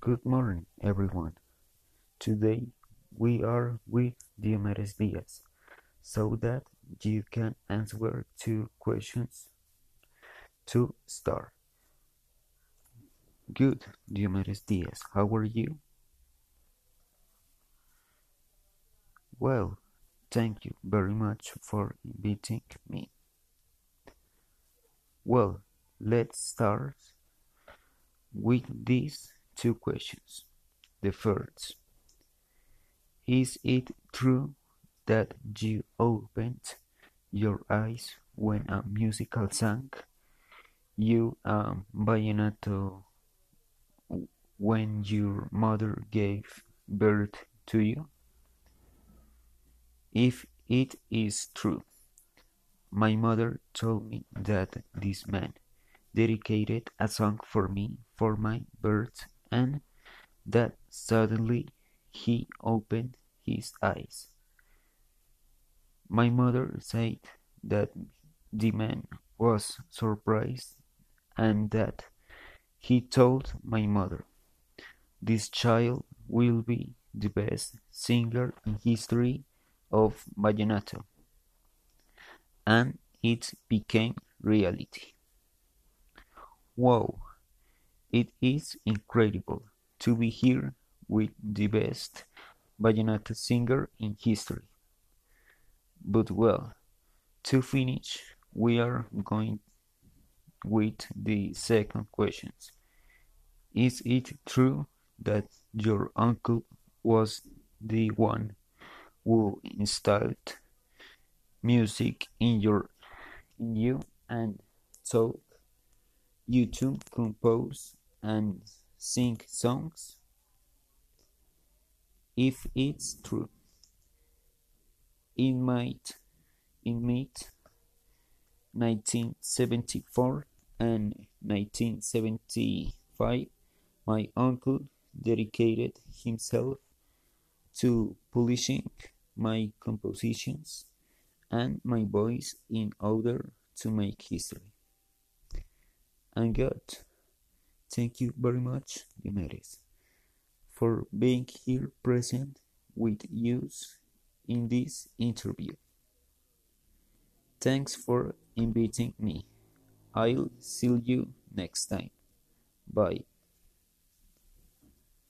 Good morning, everyone. Today we are with Diomedes Diaz so that you can answer two questions to start. Good, Diomedes Diaz. How are you? Well, thank you very much for inviting me. Well, let's start with these two questions. The first Is it true that you opened your eyes when a musical sang? You um, vallenato when your mother gave birth to you? If it is true, my mother told me that this man dedicated a song for me for my birth and that suddenly he opened his eyes. My mother said that the man was surprised and that he told my mother, This child will be the best singer in history of Vallenato. And it became reality. Wow, it is incredible to be here with the best vallenato singer in history. But well, to finish, we are going with the second question. Is it true that your uncle was the one who installed music in your in you and taught you to compose and sing songs? If it's true, in might in mid 1974 and 1975, my uncle dedicated himself to publishing my compositions and my voice in order to make history. And God, thank you very much, Diomedes, for being here present with us in this interview. Thanks for inviting me. I'll see you next time. Bye.